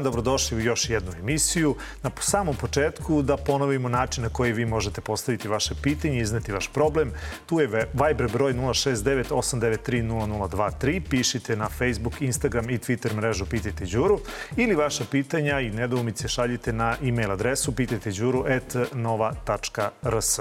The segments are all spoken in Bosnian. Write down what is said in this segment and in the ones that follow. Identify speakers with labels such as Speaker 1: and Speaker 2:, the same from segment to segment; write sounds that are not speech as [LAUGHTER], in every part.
Speaker 1: dan, dobrodošli u još jednu emisiju. Na samom početku da ponovimo način na koji vi možete postaviti vaše pitanje i izneti vaš problem. Tu je Viber broj 069-893-0023. Pišite na Facebook, Instagram i Twitter mrežu Pitajte Đuru ili vaša pitanja i nedoumice šaljite na e-mail adresu pitajteđuru.nova.rs.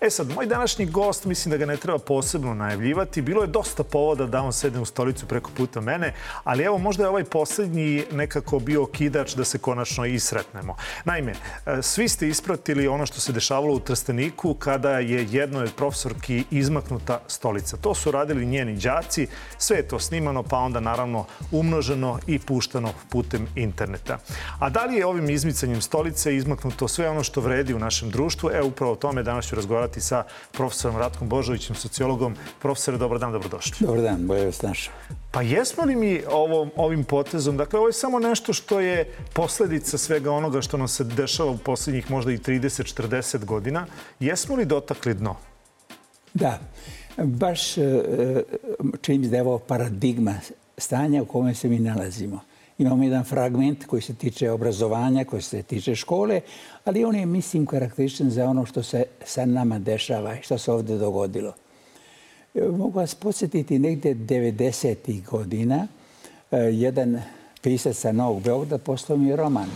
Speaker 1: E sad, moj današnji gost, mislim da ga ne treba posebno najavljivati. Bilo je dosta povoda da on sedne u stolicu preko puta mene, ali evo možda je ovaj posljednji nekako bio okidač da se konačno i sretnemo. Naime, e, svi ste ispratili ono što se dešavalo u Trsteniku kada je jednoj od profesorki izmaknuta stolica. To su radili njeni džaci, sve je to snimano, pa onda naravno umnoženo i puštano putem interneta. A da li je ovim izmicanjem stolice izmaknuto sve ono što vredi u našem društvu? E, upravo o tome danas ću razgovarati sa profesorom Ratkom Božovićem, sociologom. Profesore, dobar dan, dobrodošli.
Speaker 2: Dobar dan, bolje vas našao.
Speaker 1: Pa jesmo li mi ovim potezom, dakle ovo je samo nešto što je posljedica svega onoga što nam se dešava u posljednjih možda i 30-40 godina, jesmo li dotakli dno?
Speaker 2: Da, baš e, e čini mi da je ovo paradigma stanja u kome se mi nalazimo. Imamo jedan fragment koji se tiče obrazovanja, koji se tiče škole, ali on je, mislim, karakterističan za ono što se sa nama dešava i što se ovdje dogodilo. E, mogu vas podsjetiti negdje 90. godina. E, jedan pisac sa Novog Beograda poslao mi roman.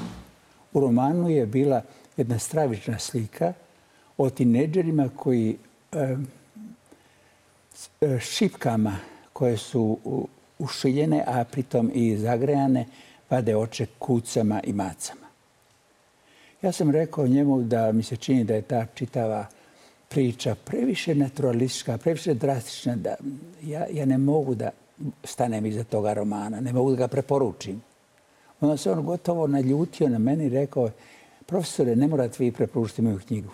Speaker 2: U romanu je bila jedna stravična slika o tineđerima koji e, šipkama koje su ušiljene, a pritom i zagrejane, vade oče kucama i macama. Ja sam rekao njemu da mi se čini da je ta čitava priča previše naturalistička, previše drastična, da ja, ja ne mogu da stanem iza toga romana, ne mogu da ga preporučim. Onda se on gotovo naljutio na meni i rekao, profesore, ne morate vi preporučiti moju knjigu,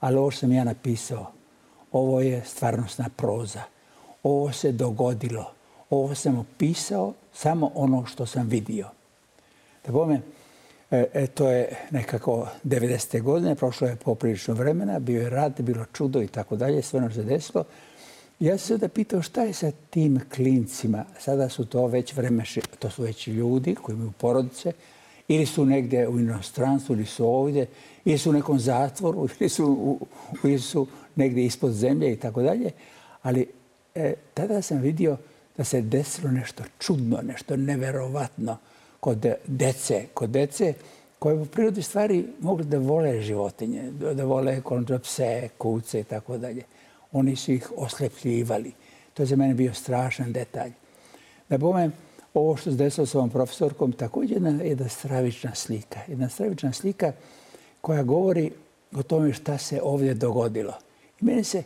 Speaker 2: ali ovo sam ja napisao. Ovo je stvarnostna proza. Ovo se dogodilo. Ovo sam opisao samo ono što sam vidio. Da bome, E, e, to je nekako 90. godine, prošlo je poprilično vremena, bio je rad, bilo čudo i tako dalje, sve ono se desilo. Ja sam sada pitao šta je sa tim klincima. Sada su to već vremeši, to su već ljudi koji imaju porodice, ili su negde u inostranstvu, ili su ovdje, ili su u nekom zatvoru, [LAUGHS] ili su, u, ili su negde ispod zemlje i tako dalje. Ali e, tada sam vidio da se desilo nešto čudno, nešto neverovatno kod dece, kod dece koje u prirodi stvari mogli da vole životinje, da vole kontra pse, kuce i tako dalje. Oni su ih oslepljivali. To je za mene bio strašan detalj. Da bome, ovo što se desilo sa ovom profesorkom, također jedna, jedna stravična slika. Jedna stravična slika koja govori o tome šta se ovdje dogodilo. I meni se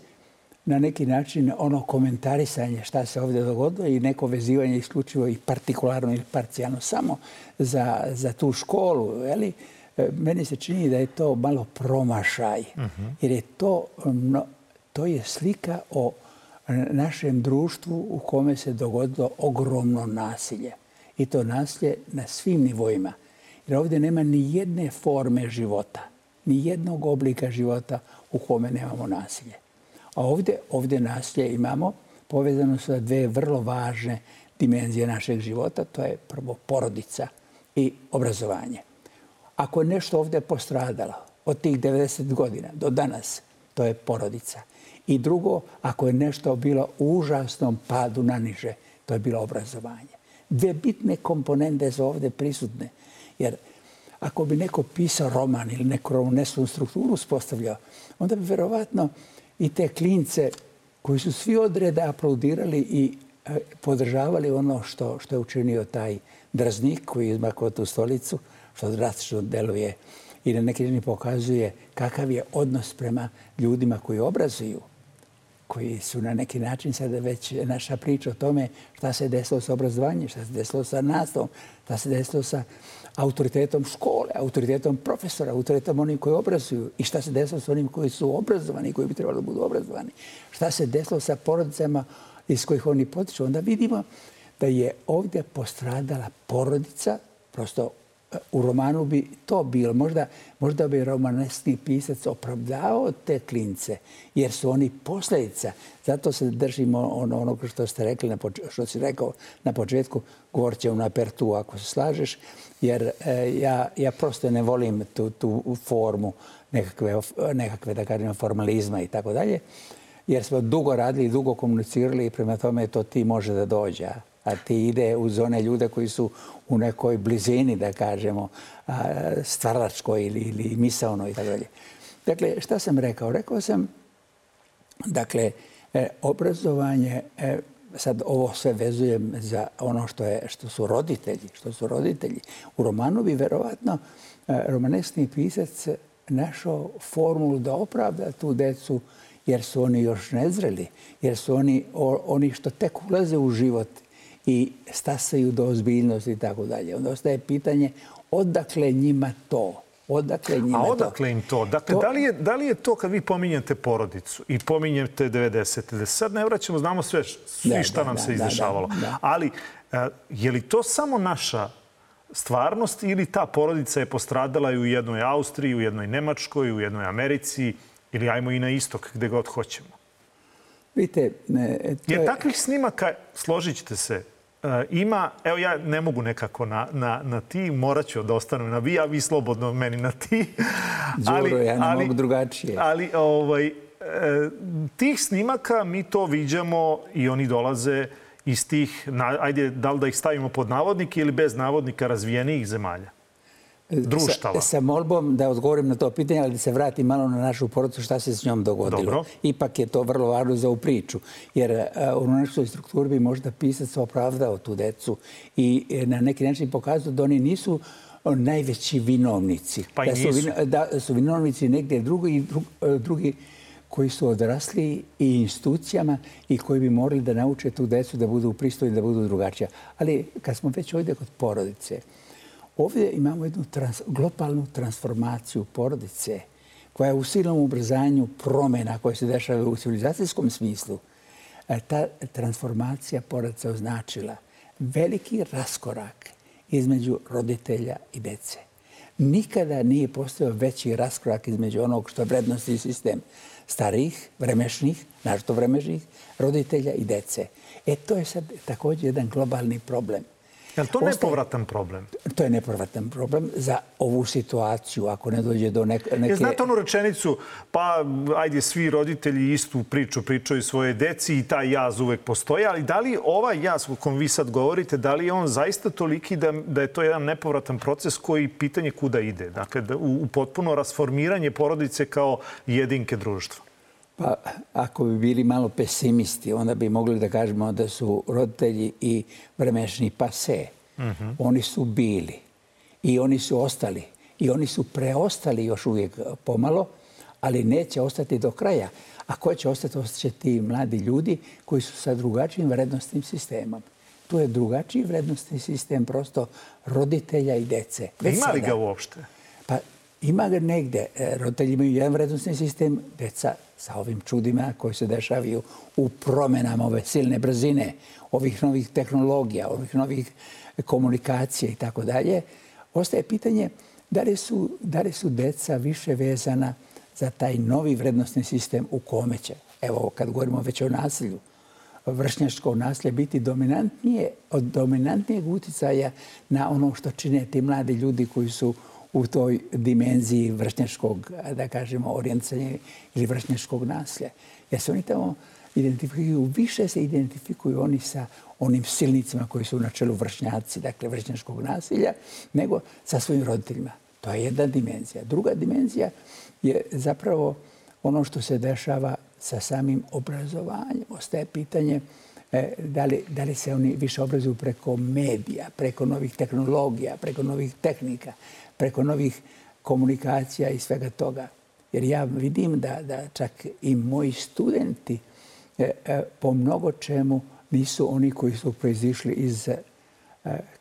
Speaker 2: na neki način ono komentarisanje šta se ovdje dogodilo i neko vezivanje isključivo i partikularno ili parcijalno samo za, za tu školu. Jeli? E, meni se čini da je to malo promašaj. Mhm. Jer je to, no, to je slika o našem društvu u kome se dogodilo ogromno nasilje. I to nasilje na svim nivoima. Jer ovdje nema ni jedne forme života, ni jednog oblika života u kome nemamo nasilje. A ovdje, ovdje nasilje imamo povezano sa dve vrlo važne dimenzije našeg života. To je prvo porodica i obrazovanje. Ako je nešto ovdje postradalo od tih 90 godina do danas, to je porodica. I drugo, ako je nešto bilo u užasnom padu na niže, to je bilo obrazovanje. Dve bitne komponente su ovdje prisutne. Jer ako bi neko pisao roman ili neku romanesnu strukturu uspostavljao, onda bi verovatno i te klince koji su svi odreda aplaudirali i e, podržavali ono što, što je učinio taj drznik koji je izmakao tu stolicu, što drastično deluje i na neki način pokazuje kakav je odnos prema ljudima koji obrazuju, koji su na neki način sada već naša priča o tome šta se desilo sa obrazovanjem, šta se desilo sa nastavom, šta se desilo sa autoritetom škole, autoritetom profesora, autoritetom onih koji obrazuju i šta se desilo sa onim koji su obrazovani i koji bi trebali da budu obrazovani. Šta se desilo sa porodicama iz kojih oni potiču. Onda vidimo da je ovdje postradala porodica, prosto u romanu bi to bilo. Možda, možda bi romanesni pisac opravdao te klince, jer su oni posljedica. Zato se držimo ono, ono što ste rekli, na što si rekao na početku, govorit ćemo na pertu ako se slažeš, jer e, ja, ja prosto ne volim tu, tu formu nekakve, nekakve da kažem, formalizma i tako dalje, jer smo dugo radili, dugo komunicirali i prema tome to ti može da dođe a ti ide uz one ljude koji su u nekoj blizini, da kažemo, stvaračkoj ili, ili misaonoj i tako dalje. Dakle, šta sam rekao? Rekao sam, dakle, e, obrazovanje, e, sad ovo sve vezujem za ono što, je, što su roditelji, što su roditelji. U romanu bi verovatno e, romanesni pisac našao formulu da opravda tu decu jer su oni još nezreli, jer su oni, oni što tek ulaze u život i stasaju do ozbiljnosti i tako dalje. Onda ostaje pitanje odakle njima to?
Speaker 1: Odakle njima A odakle to? im to? Dakle, to... Da, li je, da li je to kad vi pominjete porodicu i pominjete 90. Da sad ne vraćamo, znamo sve svi da, šta nam da, se izdešavalo. Da, da. Ali e, je li to samo naša stvarnost ili ta porodica je postradala i u jednoj Austriji, u jednoj Nemačkoj, u jednoj Americi ili ajmo i na istok gde god hoćemo?
Speaker 2: Vidite, ne,
Speaker 1: to je... Jer takvih snimaka, složit ćete se, e, ima, evo ja ne mogu nekako na, na, na ti, morat ću da ostanem na vi, a vi slobodno meni na ti. [LAUGHS]
Speaker 2: Đuro, ja ne ali, mogu drugačije.
Speaker 1: Ali ovaj, e, tih snimaka mi to viđamo i oni dolaze iz tih, ajde, da li da ih stavimo pod navodnike ili bez navodnika razvijenijih zemalja? Društava.
Speaker 2: Sa, sa molbom da odgovorim na to pitanje, ali da se vratim malo na našu porodicu šta se s njom dogodilo. Dobro. Ipak je to vrlo važno za u priču. Jer uh, u našoj strukturi bi možda pisac opravdao tu decu i e, na neki način pokazao da oni nisu najveći vinovnici.
Speaker 1: Pa da
Speaker 2: su, da su vinovnici negdje drugi, drugi koji su odrasli i institucijama i koji bi morali da nauče tu decu da budu pristojni, da budu drugačija. Ali kad smo već ovdje kod porodice, Ovdje imamo jednu trans, globalnu transformaciju porodice koja je u silnom ubrzanju promjena koje se dešavaju u civilizacijskom smislu. E, ta transformacija porodice označila veliki raskorak između roditelja i dece. Nikada nije postao veći raskorak između onog što je vrednosti sistem starih, vremešnih, našto vremešnih, roditelja i dece. E to je sad također jedan globalni problem.
Speaker 1: Je li to nepovratan problem?
Speaker 2: To je nepovratan problem za ovu situaciju, ako ne dođe do neke... Je,
Speaker 1: znate onu rečenicu, pa ajde svi roditelji istu priču pričaju svoje deci i taj jaz uvek postoji, ali da li ovaj jaz o kom vi sad govorite, da li je on zaista toliki da, da je to jedan nepovratan proces koji pitanje kuda ide? Dakle, da, u, u potpuno rasformiranje porodice kao jedinke društva?
Speaker 2: Pa, ako bi bili malo pesimisti, onda bi mogli da kažemo da su roditelji i vremešni pase. -hmm. Oni su bili i oni su ostali. I oni su preostali još uvijek pomalo, ali neće ostati do kraja. A ko će ostati? Ostaće ti mladi ljudi koji su sa drugačijim vrednostnim sistemom. Tu je drugačiji vrednostni sistem prosto roditelja i dece.
Speaker 1: Već Ima li ga uopšte?
Speaker 2: Pa ima ga negde. E, roditelji imaju jedan vrednostni sistem, deca sa ovim čudima koji se dešavaju u promenama ove silne brzine, ovih novih tehnologija, ovih novih komunikacija i tako dalje, ostaje pitanje da li, su, da li su deca više vezana za taj novi vrednostni sistem u kome će, evo kad govorimo već o nasilju, vršnjačko nasilje biti dominantnije, od dominantnijeg uticaja na ono što čine ti mladi ljudi koji su u toj dimenziji vršnjačkog, da kažemo, orijencanja ili vršnjačkog nasilja. Jer se oni tamo identifikuju, više se identifikuju oni sa onim silnicima koji su na čelu vršnjaci, dakle vršnjačkog nasilja, nego sa svojim roditeljima. To je jedna dimenzija. Druga dimenzija je zapravo ono što se dešava sa samim obrazovanjem. Ostaje pitanje e, da li, da li se oni više obrazuju preko medija, preko novih tehnologija, preko novih tehnika, preko novih komunikacija i svega toga. Jer ja vidim da, da čak i moji studenti e, e, po mnogo čemu nisu oni koji su proizišli iz e,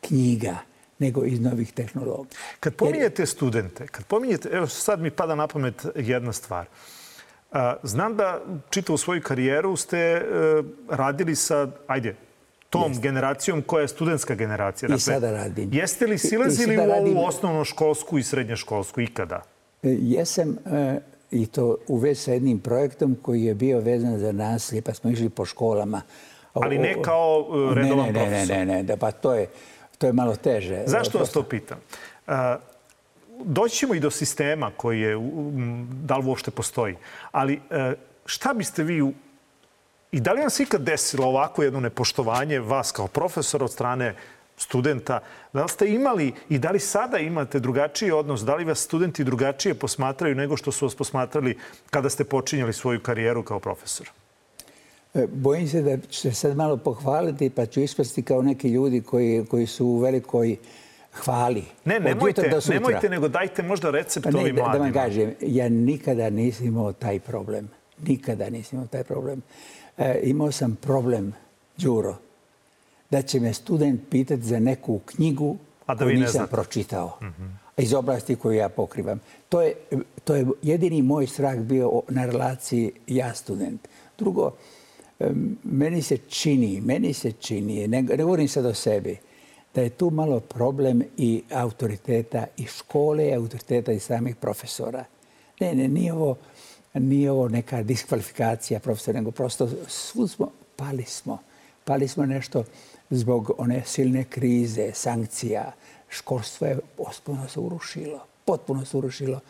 Speaker 2: knjiga, nego iz novih tehnologija.
Speaker 1: Kad pominjete studente, kad pominjete, evo sad mi pada na pamet jedna stvar. Znam da čitavu svoju karijeru ste radili sa, ajde, tom generacijom koja je studentska generacija.
Speaker 2: I sada radim.
Speaker 1: Jeste li silazili u ovu osnovnoškolsku i srednjoškolsku ikada?
Speaker 2: E, jesam e, i to u već sa jednim projektom koji je bio vezan za nasilje, pa smo išli po školama.
Speaker 1: Ali ne kao e, redovan
Speaker 2: profesor? Ne, ne, ne, ne, pa to je, to je malo teže.
Speaker 1: Zašto vas to pitam? Doći ćemo i do sistema koji je, da li uopšte postoji, ali šta biste vi I da li vam se ikad desilo ovako jedno nepoštovanje vas kao profesor od strane studenta? Da li ste imali i da li sada imate drugačiji odnos? Da li vas studenti drugačije posmatraju nego što su vas posmatrali kada ste počinjali svoju karijeru kao profesor?
Speaker 2: E, bojim se da ću se sad malo pohvaliti pa ću ispasti kao neki ljudi koji, koji su u velikoj hvali.
Speaker 1: Ne, nemojte, nemojte, nego dajte možda recept pa ne, ovim mladima.
Speaker 2: Da vam kažem, ja nikada nisam imao taj problem. Nikada nisam imao taj problem. E, imao sam problem, Đuro, da će me student pitati za neku knjigu A da koju nisam pročitao. Mm -hmm. Iz oblasti koju ja pokrivam. To je, to je jedini moj strah bio na relaciji ja student. Drugo, meni se čini, meni se čini, ne, ne govorim sad o sebi, da je tu malo problem i autoriteta i škole, i autoriteta i samih profesora. Ne, ne, nije ovo nije ovo neka diskvalifikacija profesora, nego prosto svud smo, pali smo. Pali smo nešto zbog one silne krize, sankcija. Školstvo je potpuno se urušilo. Potpuno se urušilo.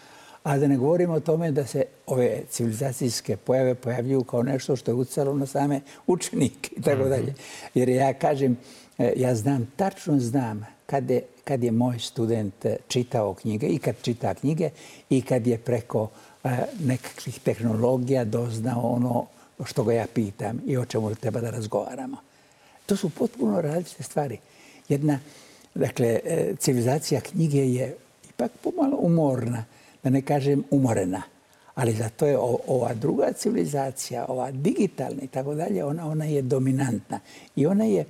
Speaker 2: A da ne govorimo o tome da se ove civilizacijske pojave pojavljuju kao nešto što je ucalo na same učenike i tako mhm. dalje. Jer ja kažem, e, ja znam, tačno znam kad je, kad je moj student čitao knjige i kad čita knjige i kad je preko E, nekakvih tehnologija doznao ono što ga ja pitam i o čemu treba da razgovaramo. To su potpuno različite stvari. Jedna, dakle, e, civilizacija knjige je ipak pomalo umorna, da ne kažem umorena. Ali zato je ova druga civilizacija, ova digitalna i tako dalje, ona, ona je dominantna. I ona je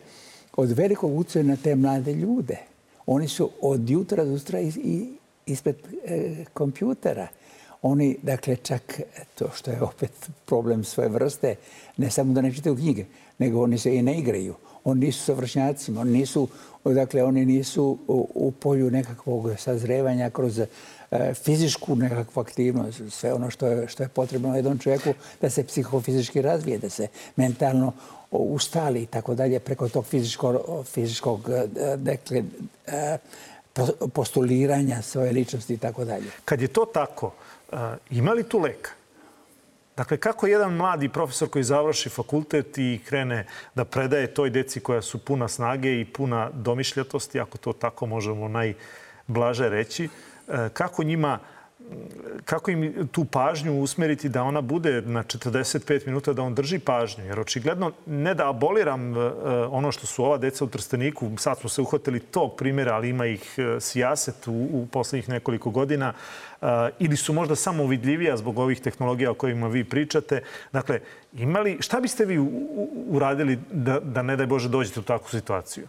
Speaker 2: od velikog utjecaja na te mlade ljude. Oni su od jutra do jutra ispred e, kompjutera. Oni, dakle, čak to što je opet problem svoje vrste, ne samo da ne čitaju knjige, nego oni se i ne igraju. Oni nisu savršnjacima, oni nisu, dakle, oni nisu u, u polju nekakvog sazrevanja kroz e, fizičku nekakvu aktivnost, sve ono što je, što je potrebno jednom čovjeku da se psihofizički razvije, da se mentalno ustali i tako dalje preko tog fizičkog, fizičkog dakle, e, postuliranja svoje ličnosti i tako dalje.
Speaker 1: Kad je to tako, Eh, ima li tu leka? Dakle, kako jedan mladi profesor koji završi fakultet i krene da predaje toj deci koja su puna snage i puna domišljatosti, ako to tako možemo najblaže reći, eh, kako njima kako im tu pažnju usmeriti da ona bude na 45 minuta, da on drži pažnju. Jer očigledno, ne da aboliram e, ono što su ova deca u Trsteniku, sad smo se uhvatili tog primjera, ali ima ih e, sijaset u, u poslednjih nekoliko godina, e, ili su možda samo vidljivija zbog ovih tehnologija o kojima vi pričate. Dakle, imali, šta biste vi uradili da, da ne daj Bože dođete u takvu situaciju?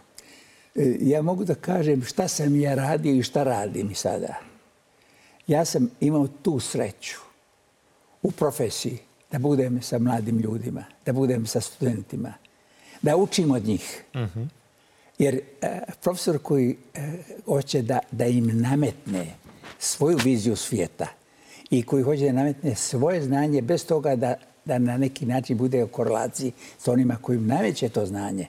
Speaker 2: Ja mogu da kažem šta sam ja radio i šta radim sada ja sam imao tu sreću u profesiji da budem sa mladim ljudima, da budem sa studentima, da učim od njih. Jer e, profesor koji e, hoće da, da im nametne svoju viziju svijeta i koji hoće da nametne svoje znanje bez toga da, da na neki način bude u korelaciji s onima koji im nameće to znanje,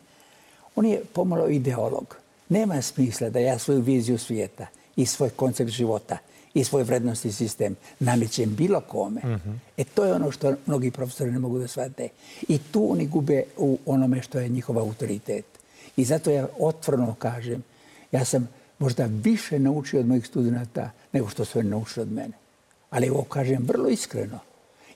Speaker 2: on je pomalo ideolog. Nema smisla da ja svoju viziju svijeta i svoj koncept života – i svoj vrednostni sistem namećem bilo kome. Mm -hmm. E to je ono što mnogi profesori ne mogu da shvate. I tu oni gube u onome što je njihov autoritet. I zato ja otvorno kažem, ja sam možda više naučio od mojih studenta nego što su oni naučili od mene. Ali ovo kažem vrlo iskreno.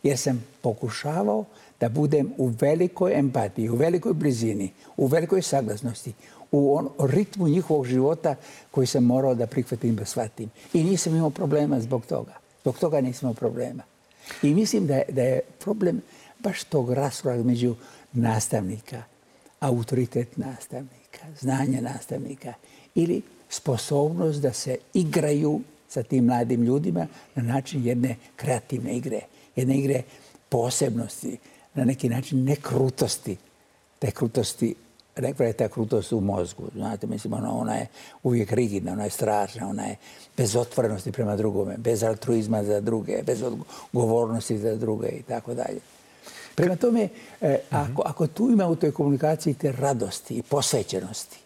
Speaker 2: Jer sam pokušavao da budem u velikoj empatiji, u velikoj blizini, u velikoj saglasnosti, u on, ritmu njihovog života koji sam morao da prihvatim da shvatim. I nisam imao problema zbog toga. Zbog toga nisam imao problema. I mislim da je, da je problem baš tog rasprava među nastavnika, autoritet nastavnika, znanje nastavnika ili sposobnost da se igraju sa tim mladim ljudima na način jedne kreativne igre, jedne igre posebnosti, na neki način nekrutosti, te krutosti nekva je ta krutost u mozgu. Znate, mislim, ona, ona je uvijek rigidna, ona je strašna, ona je bez otvorenosti prema drugome, bez altruizma za druge, bez odgovornosti za druge i tako dalje. Prema tome, e, ako, ako tu ima u toj komunikaciji te radosti i posvećenosti,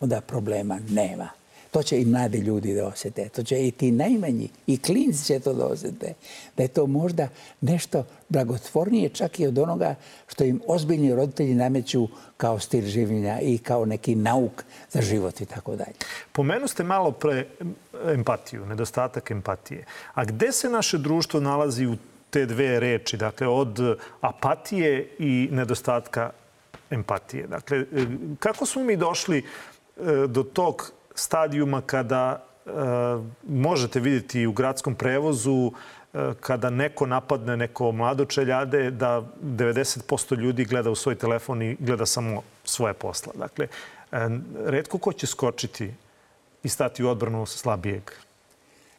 Speaker 2: onda problema nema. To će i mladi ljudi da osjete. To će i ti najmanji, i klinci će to da osjete. Da je to možda nešto blagotvornije čak i od onoga što im ozbiljni roditelji nameću kao stil življenja i kao neki nauk za život i tako dalje.
Speaker 1: Pomenu ste malo pre empatiju, nedostatak empatije. A gde se naše društvo nalazi u te dve reči, dakle od apatije i nedostatka empatije. Dakle, e, kako smo mi došli e, do tog stadijuma kada e, možete vidjeti u gradskom prevozu e, kada neko napadne neko mlado čeljade, da 90% ljudi gleda u svoj telefon i gleda samo svoje posla. Dakle, e, redko ko će skočiti i stati u odbranu slabijeg.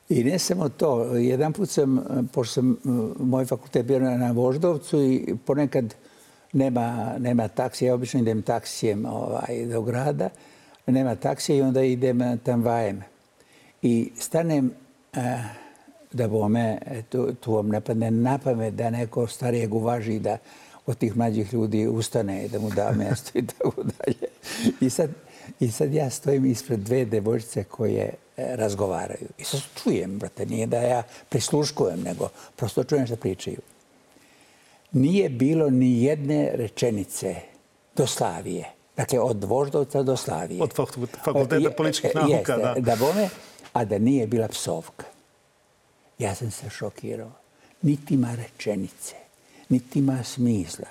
Speaker 2: I ne samo to. Jedan put sam, pošto sam e, moj fakultet bio na Voždovcu i ponekad nema, nema taksija, ja obično idem taksijem ovaj, do grada, nema taksi i onda idem eh, tramvajem. I stanem a, da bome, tu, tu vam ne padne na pamet da neko starijeg uvaži da od tih mlađih ljudi ustane da mu da mjesto i tako dalje. I sad, I sad ja stojim ispred dve devojčice koje E, razgovaraju. I sad čujem, brate, nije da ja prisluškujem, nego prosto čujem što pričaju. Nije bilo ni jedne rečenice do Slavije. Dakle, od Voždovca do Slavije.
Speaker 1: Od fakulteta političkih e, nauka, da.
Speaker 2: Da bome, a da nije bila psovka. Ja sam se šokirao. Niti ima rečenice, niti ima smisla,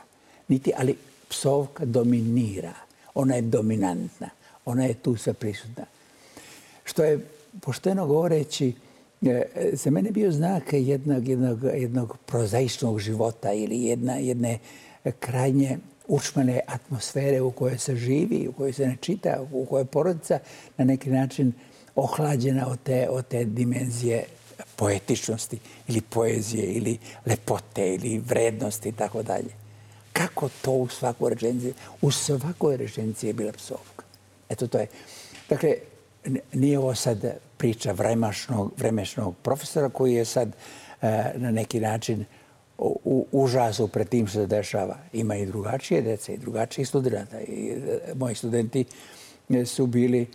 Speaker 2: niti, ali psovka dominira. Ona je dominantna. Ona je tu sve prisutna. Što je pošteno govoreći, e, za mene bio znak jednog, jednog, jednog prozaičnog života ili jedna, jedne krajnje učmane atmosfere u kojoj se živi, u kojoj se ne čita, u kojoj je porodica na neki način ohlađena od te, od te dimenzije poetičnosti ili poezije ili lepote ili vrednosti i tako dalje. Kako to u svakoj rečenici, u svakoj rečenici je bila psovka. Eto to je. Dakle, nije ovo sad priča vremašnog, vremešnog profesora koji je sad e, na neki način u užasu pred tim što se dešava. Ima i drugačije dece i drugačije studenta. I, e, moji studenti e, su bili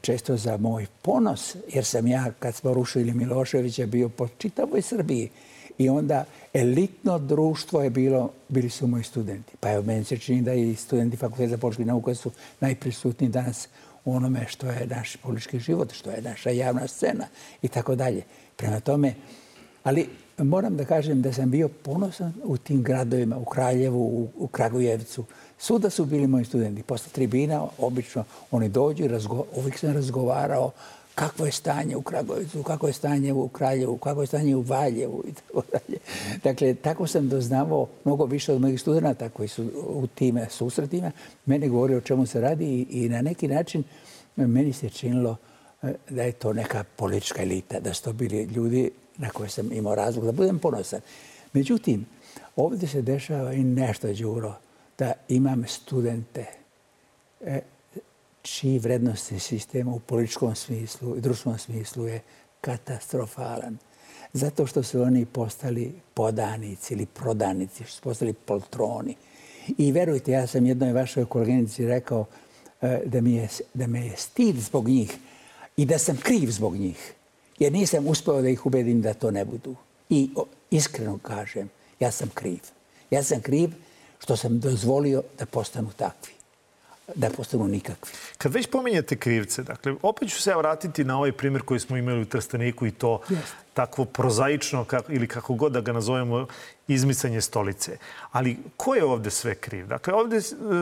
Speaker 2: često za moj ponos, jer sam ja, kad smo rušili Miloševića, bio po čitavoj Srbiji. I onda elitno društvo je bilo, bili su moji studenti. Pa evo, meni se čini da i studenti fakulteta za političke nauke su najprisutniji danas u onome što je naš politički život, što je naša javna scena i tako dalje. Prema tome, ali moram da kažem da sam bio ponosan u tim gradovima, u Kraljevu, u, u Kragujevcu. Suda su bili moji studenti. Posle tribina, obično, oni dođu i razgo, uvijek sam razgovarao kakvo je stanje u Kragovicu, kako je stanje u Kraljevu, kako je stanje u Valjevu i tako dalje. Dakle, tako sam doznavao mnogo više od mojih studenta koji su u time susretima. Mene govori o čemu se radi i, na neki način meni se činilo eh, da je to neka politička elita, da su to bili ljudi na koje sam imao razlog da budem ponosan. Međutim, ovdje se dešava i nešto, Đuro, da imam studente e, čiji vrednostni sistem u političkom smislu i društvenom smislu je katastrofalan. Zato što su oni postali podanici ili prodanici, što su postali poltroni. I verujte, ja sam jednoj vašoj koleginici rekao e, da, mi je, da me je stid zbog njih i da sam kriv zbog njih. Jer nisam uspeo da ih ubedim da to ne budu. I iskreno kažem, ja sam kriv. Ja sam kriv što sam dozvolio da postanu takvi da postanu nikakvi.
Speaker 1: Kad već pominjete krivce, dakle, opet ću se vratiti na ovaj primjer koji smo imali u Trsteniku i to yes. takvo prozaično kako, ili kako god da ga nazovemo izmicanje stolice. Ali ko je ovdje sve kriv? Dakle, ovdje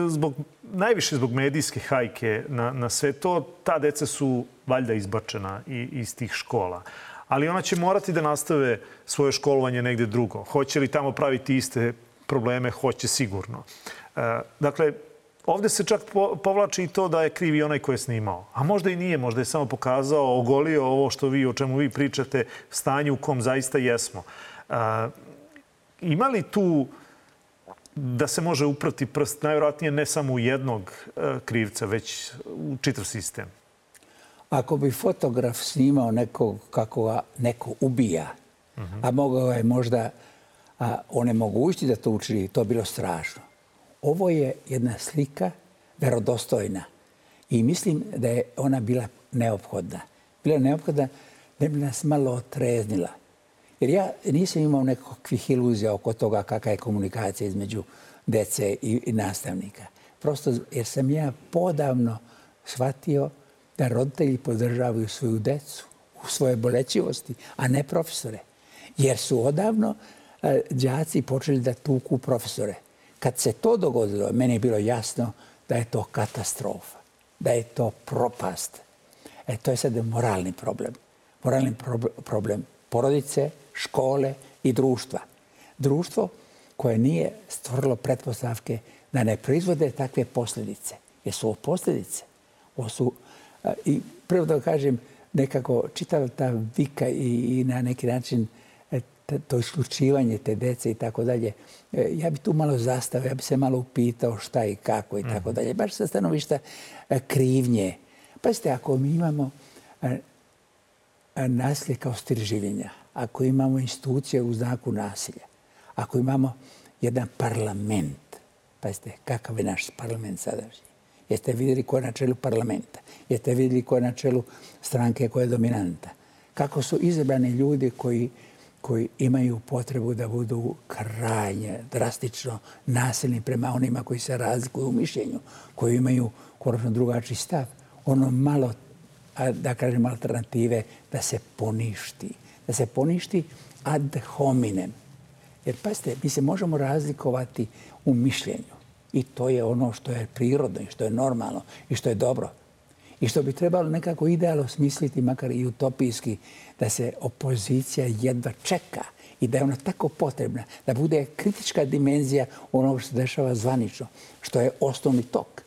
Speaker 1: zbog, najviše zbog medijske hajke na, na sve to, ta deca su valjda izbačena iz tih škola. Ali ona će morati da nastave svoje školovanje negdje drugo. Hoće li tamo praviti iste probleme? Hoće sigurno. E, dakle, Ovdje se čak povlači i to da je krivi onaj koji je snimao. A možda i nije, možda je samo pokazao, ogolio ovo što vi, o čemu vi pričate, stanje u kom zaista jesmo. ima li tu da se može uprati prst najvjerojatnije ne samo u jednog e, krivca, već u čitav sistem?
Speaker 2: Ako bi fotograf snimao nekog kako ga neko ubija, a mogao je možda a, onemogućiti da to učini, to bilo strašno. Ovo je jedna slika verodostojna i mislim da je ona bila neophodna. Bila je neophodna da bi nas malo otreznila. Jer ja nisam imao nekakvih iluzija oko toga kakva je komunikacija između dece i, nastavnika. Prosto jer sam ja podavno shvatio da roditelji podržavaju svoju decu u svoje bolećivosti, a ne profesore. Jer su odavno e, đaci džaci počeli da tuku profesore. Kad se to dogodilo, meni je bilo jasno da je to katastrofa, da je to propast. E, to je sad moralni problem. Moralni problem porodice, škole i društva. Društvo koje nije stvorilo pretpostavke da ne proizvode takve posljedice. Jer su ovo posljedice. Ovo su, I prvo da kažem, nekako čitava ta vika i, i na neki način uh, to isključivanje te dece i tako dalje. E, ja bi tu malo zastavio, ja bi se malo upitao šta i kako i tako mhm. dalje. Baš sa stanovišta e, krivnje. Pazite, ako mi imamo nasilje kao stil življenja, ako imamo institucije u znaku nasilja, ako imamo jedan parlament, pazite, kakav je naš parlament sadašnji, jeste vidjeli ko je na čelu parlamenta, jeste vidjeli ko je na čelu stranke koja je dominanta, kako su izabrani ljudi koji, koji imaju potrebu da budu krajnje, drastično nasilni prema onima koji se razlikuju u mišljenju, koji imaju koračno drugačiji stav. Ono malo, da kažem, alternative da se poništi da se poništi ad hominem. Jer, pazite, mi se možemo razlikovati u mišljenju. I to je ono što je prirodno i što je normalno i što je dobro. I što bi trebalo nekako idealno smisliti, makar i utopijski, da se opozicija jedva čeka i da je ona tako potrebna, da bude kritička dimenzija onog što se dešava zvanično, što je osnovni tok.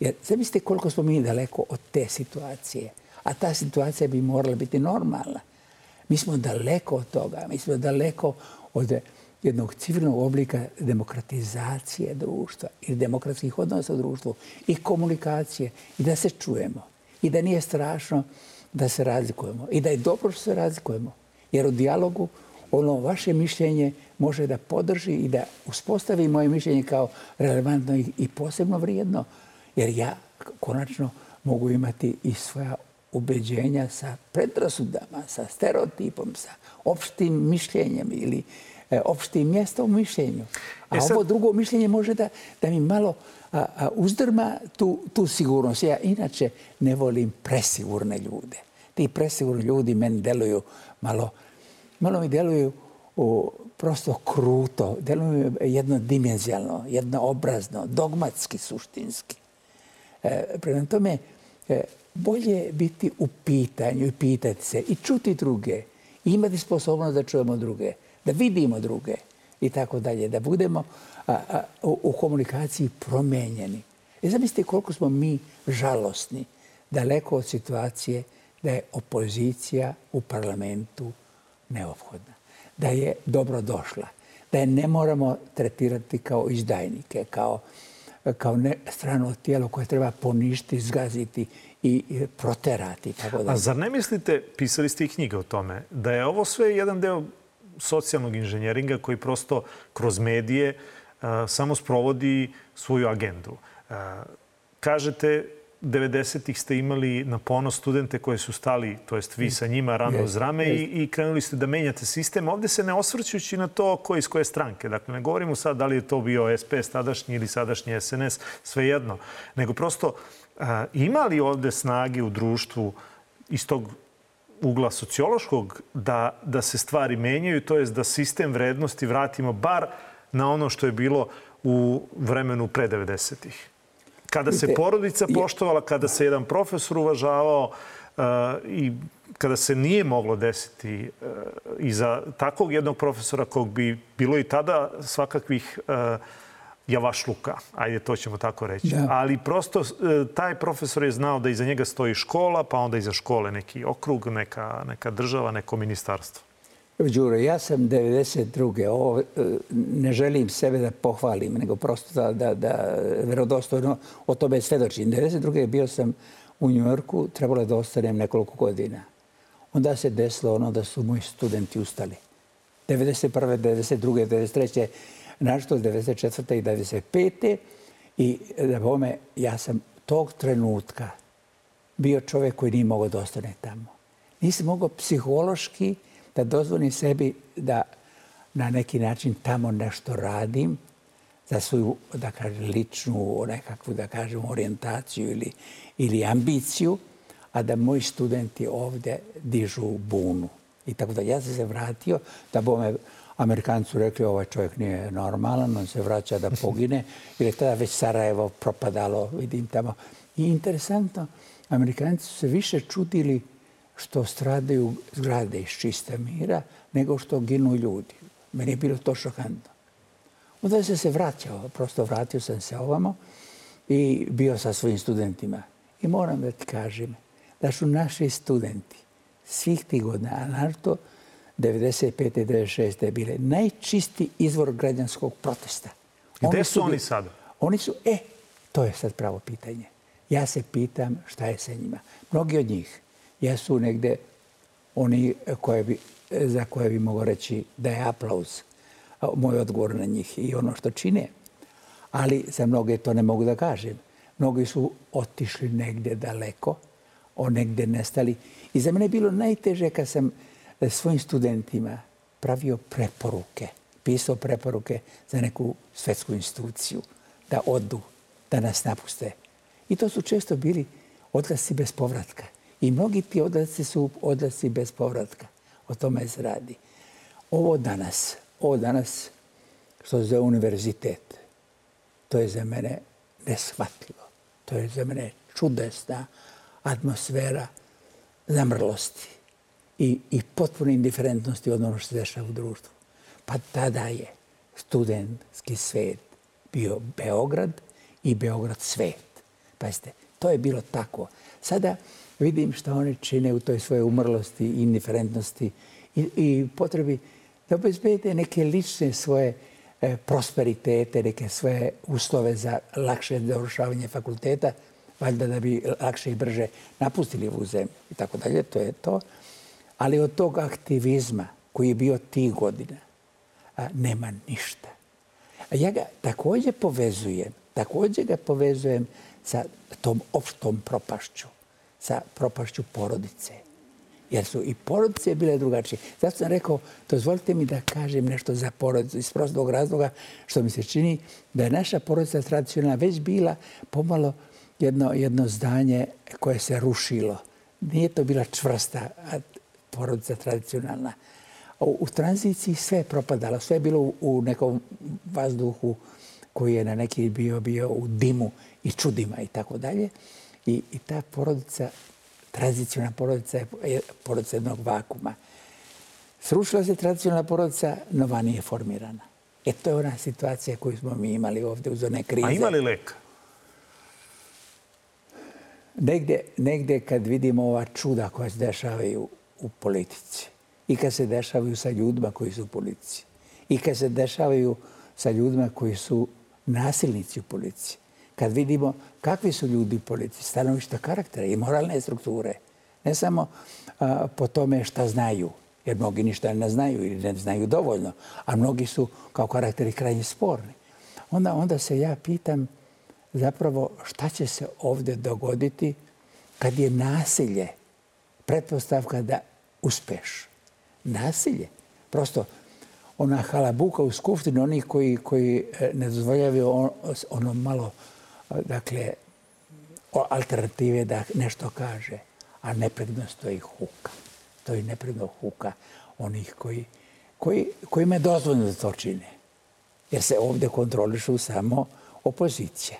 Speaker 2: Jer zamislite koliko smo mi daleko od te situacije. A ta situacija bi morala biti normalna. Mi smo daleko od toga. Mi smo daleko od jednog civilnog oblika demokratizacije društva i demokratskih odnosa u društvu i komunikacije i da se čujemo i da nije strašno da se razlikujemo i da je dobro što se razlikujemo. Jer u dijalogu ono vaše mišljenje može da podrži i da uspostavi moje mišljenje kao relevantno i posebno vrijedno. Jer ja konačno mogu imati i svoja ubeđenja sa predrasudama, sa stereotipom, sa opštim mišljenjem ili e, opštim mjestom u mišljenju. A e sad... ovo drugo mišljenje može da, da mi malo a, a, uzdrma tu, tu sigurnost. Ja inače ne volim presigurne ljude. Ti presigurni ljudi meni deluju malo, malo mi deluju u, prosto kruto, deluju jednodimenzijalno, jednoobrazno, dogmatski, suštinski. E, prema tome, e, bolje biti u pitanju i pitati se i čuti druge. I imati sposobnost da čujemo druge, da vidimo druge i tako dalje. Da budemo a, a, u, u komunikaciji promenjeni. I zamislite koliko smo mi žalosni daleko od situacije da je opozicija u parlamentu neophodna. Da je dobro došla. Da je ne moramo tretirati kao izdajnike, kao, kao ne, strano tijelo koje treba poništi, zgaziti i proterati. Tako da.
Speaker 1: A zar ne mislite, pisali ste i knjige o tome, da je ovo sve jedan deo socijalnog inženjeringa koji prosto kroz medije uh, samo sprovodi svoju agendu? Uh, kažete 90-ih ste imali na ponos studente koje su stali, to jest vi sa njima, rano yes, uz rame yes. i, i krenuli ste da menjate sistem. Ovde se ne osvrćući na to ko iz koje stranke. Dakle, ne govorimo sad da li je to bio SPS tadašnji ili sadašnji SNS, svejedno. Nego prosto ima li ovde snage u društvu iz tog ugla sociološkog da, da se stvari menjaju, to jest da sistem vrednosti vratimo bar na ono što je bilo u vremenu pre 90-ih? Kada se porodica poštovala, kada se jedan profesor uvažavao uh, i kada se nije moglo desiti uh, i za takvog jednog profesora kog bi bilo i tada svakakvih uh, javašluka, ajde to ćemo tako reći. Da. Ali prosto taj profesor je znao da iza njega stoji škola, pa onda iza škole neki okrug, neka, neka država, neko ministarstvo.
Speaker 2: Đuro, ja sam 92. Ovo, e, ne želim sebe da pohvalim, nego prosto da, da, da verodostojno o tome svedočim. 92. bio sam u Njujorku, trebalo je da ostanem nekoliko godina. Onda se desilo ono da su moji studenti ustali. 91. 92. 93. Našto 94. i 95. I da bome, ja sam tog trenutka bio čovjek koji nije mogao da ostane tamo. Nisam mogao psihološki da dozvolim sebi da na neki način tamo nešto radim za svoju, da kažem, ličnu nekakvu, da kažem, orijentaciju ili, ili ambiciju, a da moji studenti ovdje dižu bunu. I tako da ja sam se vratio, da bo me Amerikancu rekli ovaj čovjek nije normalan, on se vraća da pogine, [LAUGHS] jer je tada već Sarajevo propadalo, vidim tamo. I interesantno, Amerikanci su se više čudili što stradaju zgrade iz čista mira, nego što ginu ljudi. Meni je bilo to šokantno. Onda sam se vraćao, prosto vratio sam se ovamo i bio sa svojim studentima. I moram da ti kažem da su naši studenti svih tih godina, a našto 95. i 96. bile najčisti izvor građanskog protesta.
Speaker 1: Gde oni su, su oni sada?
Speaker 2: Oni su, e, to je sad pravo pitanje. Ja se pitam šta je sa njima. Mnogi od njih jesu negde oni koje bi, za koje bi mogo reći da je aplauz moj odgovor na njih i ono što čine. Ali za mnoge to ne mogu da kažem. Mnogi su otišli negde daleko, o negde nestali. I za mene je bilo najteže kad sam e, svojim studentima pravio preporuke, pisao preporuke za neku svetsku instituciju, da odu, da nas napuste. I to su često bili odlasi bez povratka. I mnogi ti odlasci su odlasci bez povratka. O tome se radi. Ovo danas, ovo danas što je za univerzitet, to je za mene neshvatljivo. To je za mene čudesna atmosfera zamrlosti i, i potpune indiferentnosti od ono što se dešava u društvu. Pa tada je studentski svet bio Beograd i Beograd svet. Pazite, to je bilo tako. Sada vidim što oni čine u toj svojoj umrlosti i indiferentnosti i, i potrebi da obezbede neke lične svoje e, prosperitete, neke svoje uslove za lakše završavanje fakulteta, valjda da bi lakše i brže napustili ovu zemlju i tako dalje, to je to. Ali od tog aktivizma koji je bio tih godina, a, nema ništa. A ja ga također povezujem, također ga povezujem sa tom opštom propašću, sa propašću porodice. Jer su i porodice bile drugačije. Zato sam rekao, dozvolite mi da kažem nešto za porodicu iz prostog razloga što mi se čini da je naša porodica tradicionalna već bila pomalo jedno, jedno zdanje koje se rušilo. Nije to bila čvrsta porodica tradicionalna. U, u tranziciji sve je propadalo, sve je bilo u, u nekom vazduhu koji je na neki bio bio u dimu i čudima i tako dalje. I, I ta porodica, tradicionalna porodica je porodica jednog vakuma. Srušila se tradicionalna porodica, nova nije formirana. E to je ona situacija koju smo mi imali ovdje uz one krize.
Speaker 1: A imali lek?
Speaker 2: negde, negde kad vidimo ova čuda koja se dešavaju u politici i kad se dešavaju sa ljudima koji su u politici i kad se dešavaju sa ljudima koji su nasilnici u policiji, kad vidimo kakvi su ljudi u policiji, stanovišta karaktera i moralne strukture, ne samo a, po tome šta znaju, jer mnogi ništa ne znaju ili ne znaju dovoljno, a mnogi su kao karakteri krajnje sporni. Onda, onda se ja pitam, zapravo šta će se ovdje dogoditi kad je nasilje pretpostavka da uspeš. Nasilje. Prosto ona halabuka u skupštini, oni koji, koji e, ne dozvoljavaju ono malo, dakle, alternative da nešto kaže, a nepredno stoji huka. To je nepredno huka onih koji, koji, kojima je dozvoljno da to čine. Jer se ovdje kontrolišu samo opozicija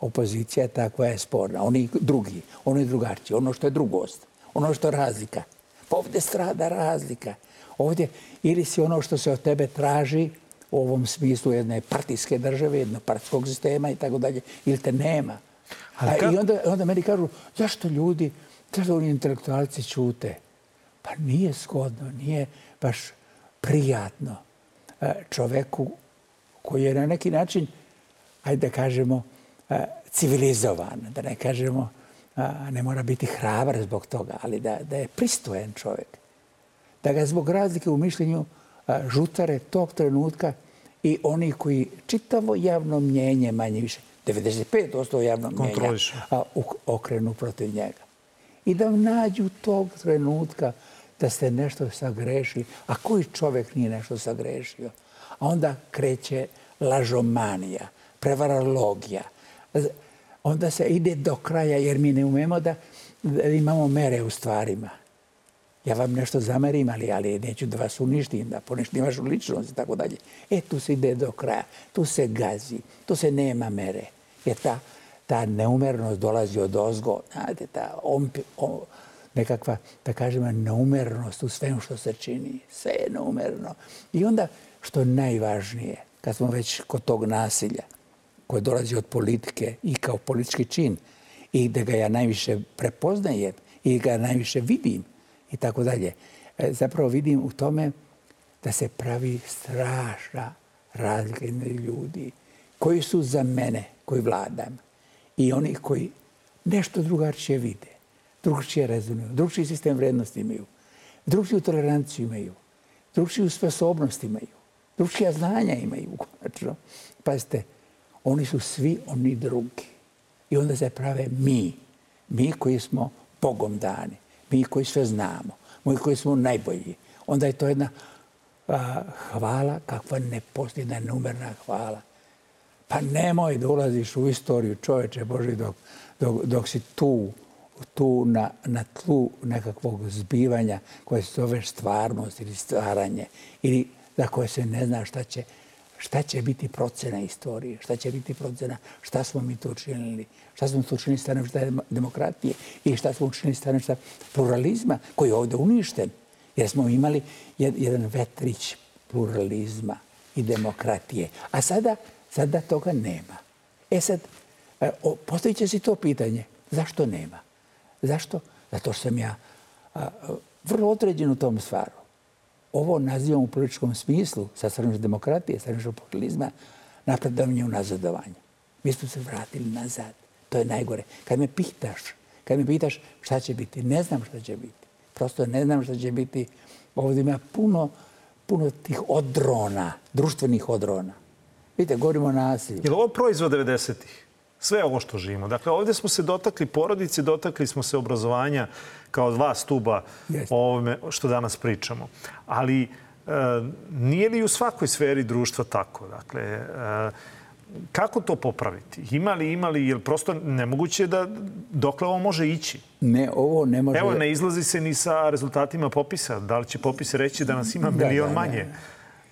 Speaker 2: opozicija je ta koja je sporna. Oni drugi, oni drugačiji, ono što je drugost, ono što je razlika. Pa ovdje strada razlika. Ovdje ili si ono što se od tebe traži u ovom smislu jedne partijske države, jednog partijskog sistema i tako dalje, ili te nema. A, I onda, onda meni kažu, zašto ljudi, zašto oni intelektualci čute? Pa nije skodno, nije baš prijatno e, čoveku koji je na neki način, ajde da kažemo, e, civilizovan, da ne kažemo, ne mora biti hrabar zbog toga, ali da, da je pristojen čovjek. Da ga zbog razlike u mišljenju žutare tog trenutka i oni koji čitavo javno mnjenje manje više, 95% javnog mnjenja, a, okrenu protiv njega. I da nađu tog trenutka da ste nešto sagrešili. A koji čovjek nije nešto sagrešio? A onda kreće lažomanija, prevarologija. Onda se ide do kraja jer mi ne umemo da, da imamo mere u stvarima. Ja vam nešto zamerim, ali, ali neću da vas uništim, da poništim vašu ličnost i tako dalje. E, tu se ide do kraja. Tu se gazi. Tu se nema mere. Jer ta, ta neumernost dolazi od ozgo. Znate, ta ompi, o, nekakva, da kažemo, neumernost u svemu što se čini. Sve je neumerno. I onda, što je najvažnije, kad smo već kod tog nasilja, koje dolazi od politike i kao politički čin, i da ga ja najviše prepoznajem i ga najviše vidim, i tako dalje. E, zapravo vidim u tome da se pravi strašna razlika ljudi koji su za mene, koji vladam, i oni koji nešto drugačije vide, drugačije razumiju, drugačiji sistem vrednosti imaju, drugačiju toleranciju imaju, drugačiju sposobnost imaju, drugačija znanja imaju, [LAUGHS] konačno. Pazite, oni su svi oni drugi. I onda se prave mi, mi koji smo Bogom dani mi koji sve znamo, mi koji smo najbolji, onda je to jedna a, hvala kakva ne postoji, jedna numerna hvala. Pa nemoj da ulaziš u istoriju čoveče Boži dok, dok, dok si tu, tu na, na tlu nekakvog zbivanja koje se zove stvarnost ili stvaranje ili za koje se ne zna šta će, šta će biti procena istorije, šta će biti procena, šta smo mi to učinili, šta smo to učinili stanovišta demokratije i šta smo učinili stanovišta pluralizma koji je ovdje uništen. Jer smo imali jedan vetrić pluralizma i demokratije. A sada, sada toga nema. E sad, e, postavit će si to pitanje. Zašto nema? Zašto? Zato što sam ja vrlo određen u tom stvaru ovo nazivamo u političkom smislu, sa straništa demokratije, sa populizma, napredovanje u nazadovanje. Mi smo se vratili nazad. To je najgore. Kad me pitaš, kad me pitaš šta će biti, ne znam šta će biti. Prosto ne znam šta će biti. Ovdje ima puno, puno tih odrona, društvenih odrona. Vidite, govorimo o nasilju.
Speaker 1: Je li ovo proizvod 90-ih? Sve ovo što živimo. Dakle, ovdje smo se dotakli porodice, dotakli smo se obrazovanja kao dva stuba o ovome što danas pričamo. Ali e, nije li u svakoj sferi društva tako? Dakle, e, kako to popraviti? Ima li, ima li, jer prosto nemoguće da dokle ovo može ići?
Speaker 2: Ne, ovo ne može...
Speaker 1: Evo, ne izlazi se ni sa rezultatima popisa. Da li će popis reći da nas ima milion manje?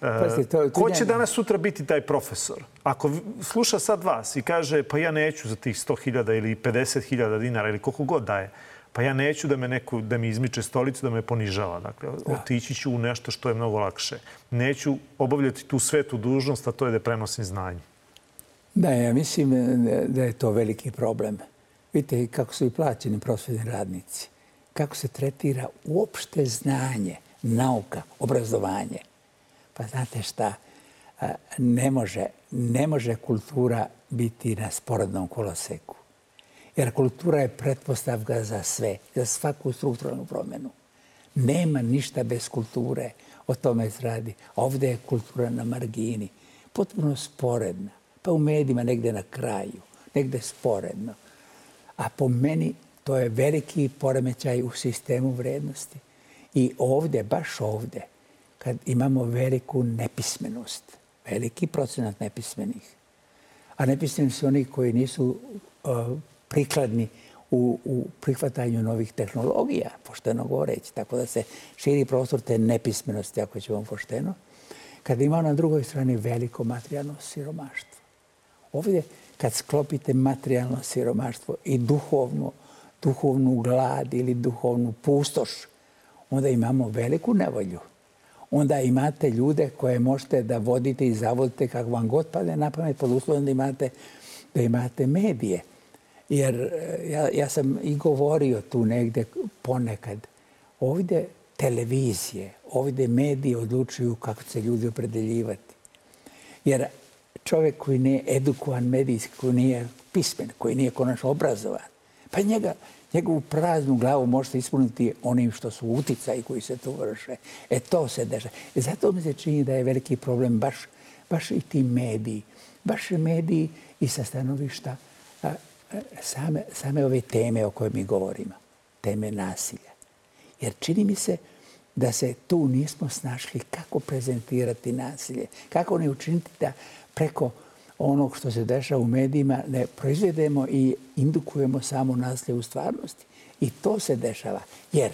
Speaker 1: Pa to, Ko će danas sutra biti taj profesor? Ako sluša sad vas i kaže pa ja neću za tih 100.000 ili 50.000 dinara ili koliko god daje, pa ja neću da me neko, da mi izmiče stolicu, da me ponižava. Dakle, otići ću u nešto što je mnogo lakše. Neću obavljati tu svetu dužnost, a to je da prenosim znanje.
Speaker 2: Da, ja mislim da je to veliki problem. Vidite kako su i plaćeni prosvjedni radnici. Kako se tretira uopšte znanje, nauka, obrazovanje. Pa znate šta, ne može, ne može kultura biti na sporednom koloseku. Jer kultura je pretpostavka za sve, za svaku strukturalnu promjenu. Nema ništa bez kulture, o tome se radi. Ovdje je kultura na margini, potpuno sporedna. Pa u medijima negde na kraju, negde sporedno. A po meni to je veliki poremećaj u sistemu vrednosti. I ovdje, baš ovdje, kad imamo veliku nepismenost, veliki procenat nepismenih, a nepismeni su oni koji nisu uh, prikladni u, u prihvatanju novih tehnologija, pošteno govoreći, tako da se širi prostor te nepismenosti, ako ćemo pošteno, kad ima na drugoj strani veliko materijalno siromaštvo. Ovdje, kad sklopite materijalno siromaštvo i duhovnu, duhovnu glad ili duhovnu pustoš, onda imamo veliku nevolju onda imate ljude koje možete da vodite i zavodite kako vam god pade na pamet pod uslovom da imate, da imate medije. Jer eh, ja, ja sam i govorio tu negde ponekad. Ovdje televizije, ovdje mediji odlučuju kako se ljudi opredeljivati. Jer čovjek koji nije edukovan medijski, koji nije pismen, koji nije konačno obrazovan, pa njega, njegovu praznu glavu možete ispuniti onim što su uticaji koji se tu vrše. E to se deša. E zato mi se čini da je veliki problem baš, baš i ti mediji. Baš mediji i sa stanovišta a, same, same ove teme o kojoj mi govorimo. Teme nasilja. Jer čini mi se da se tu nismo snašli kako prezentirati nasilje. Kako ne učiniti da preko onog što se dešava u medijima ne proizvedemo i indukujemo samo nasilje u stvarnosti. I to se dešava. Jer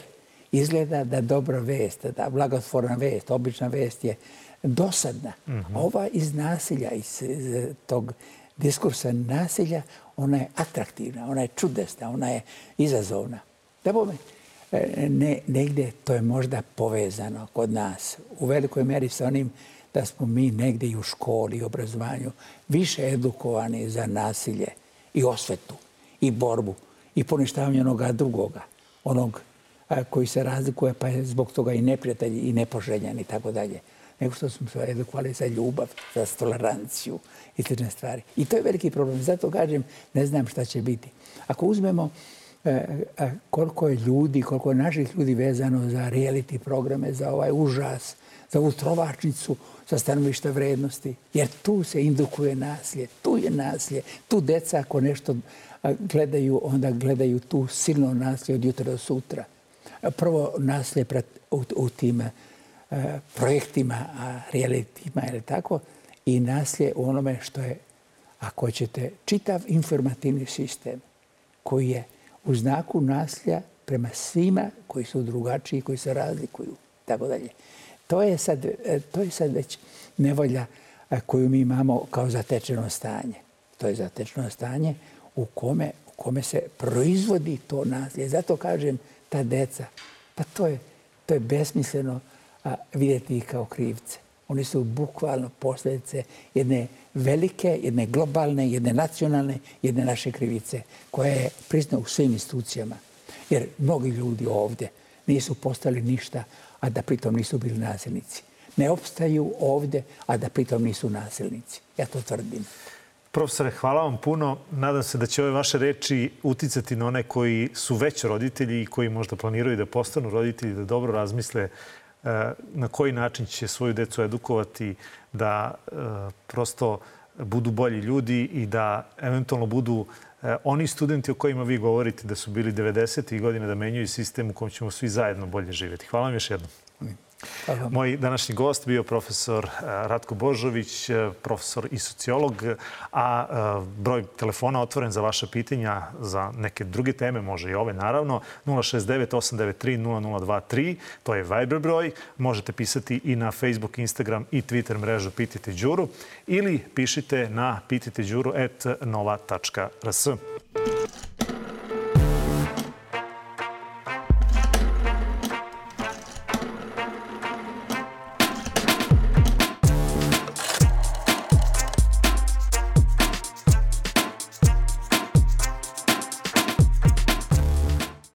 Speaker 2: izgleda da dobra vest, da blagotvorna vest, obična vest je dosadna. Mm -hmm. Ova iz nasilja, iz, iz tog diskursa nasilja, ona je atraktivna, ona je čudesna, ona je izazovna. Da bome, e, ne, negde to je možda povezano kod nas u velikoj meri sa onim da smo mi negde i u školi i obrazovanju više edukovani za nasilje i osvetu i borbu i poništavanje onoga drugoga, onog koji se razlikuje pa je zbog toga i neprijatelji i nepoželjan i tako dalje nego što smo se edukovali za ljubav, za toleranciju i slične stvari. I to je veliki problem. Zato kažem, ne znam šta će biti. Ako uzmemo e, e, koliko je ljudi, koliko je naših ljudi vezano za reality programe, za ovaj užas, za ultrovačnicu, trovačnicu, sa stanovišta vrednosti, jer tu se indukuje nasilje, tu je nasilje, tu deca ako nešto gledaju, onda gledaju tu silno nasilje od jutra do sutra. Prvo nasilje u, u tim projektima, realitima ili tako, i naslje u onome što je, ako ćete, čitav informativni sistem koji je u znaku naslja prema svima koji su drugačiji, koji se razlikuju, tako dalje. To je sad, e, to je sad već nevolja e, koju mi imamo kao zatečeno stanje. To je zatečeno stanje u kome, u kome se proizvodi to nasilje. Zato kažem, ta deca, pa to je, to je besmisleno a, vidjeti ih kao krivce. Oni su bukvalno posljedice jedne velike, jedne globalne, jedne nacionalne, jedne naše krivice koja je prizna u svim institucijama. Jer mnogi ljudi ovdje nisu postali ništa, a da pritom nisu bili nasilnici. Ne opstaju ovde, a da pritom nisu nasilnici. Ja to tvrdim.
Speaker 1: Profesore, hvala vam puno. Nadam se da će ove vaše reči uticati na one koji su već roditelji i koji možda planiraju da postanu roditelji, da dobro razmisle eh, na koji način će svoju decu edukovati da eh, prosto budu bolji ljudi i da eventualno budu E, oni studenti o kojima vi govorite da su bili 90. godine da menjuju sistem u kojem ćemo svi zajedno bolje živjeti. Hvala vam još jednom. Moj današnji gost bio profesor eh, Ratko Božović, eh, profesor i sociolog, a eh, broj telefona otvoren za vaše pitanja za neke druge teme, može i ove naravno, 069-893-0023, to je Viber broj. Možete pisati i na Facebook, Instagram i Twitter mrežu Pitajte Đuru ili pišite na pitajteđuru.nova.rs.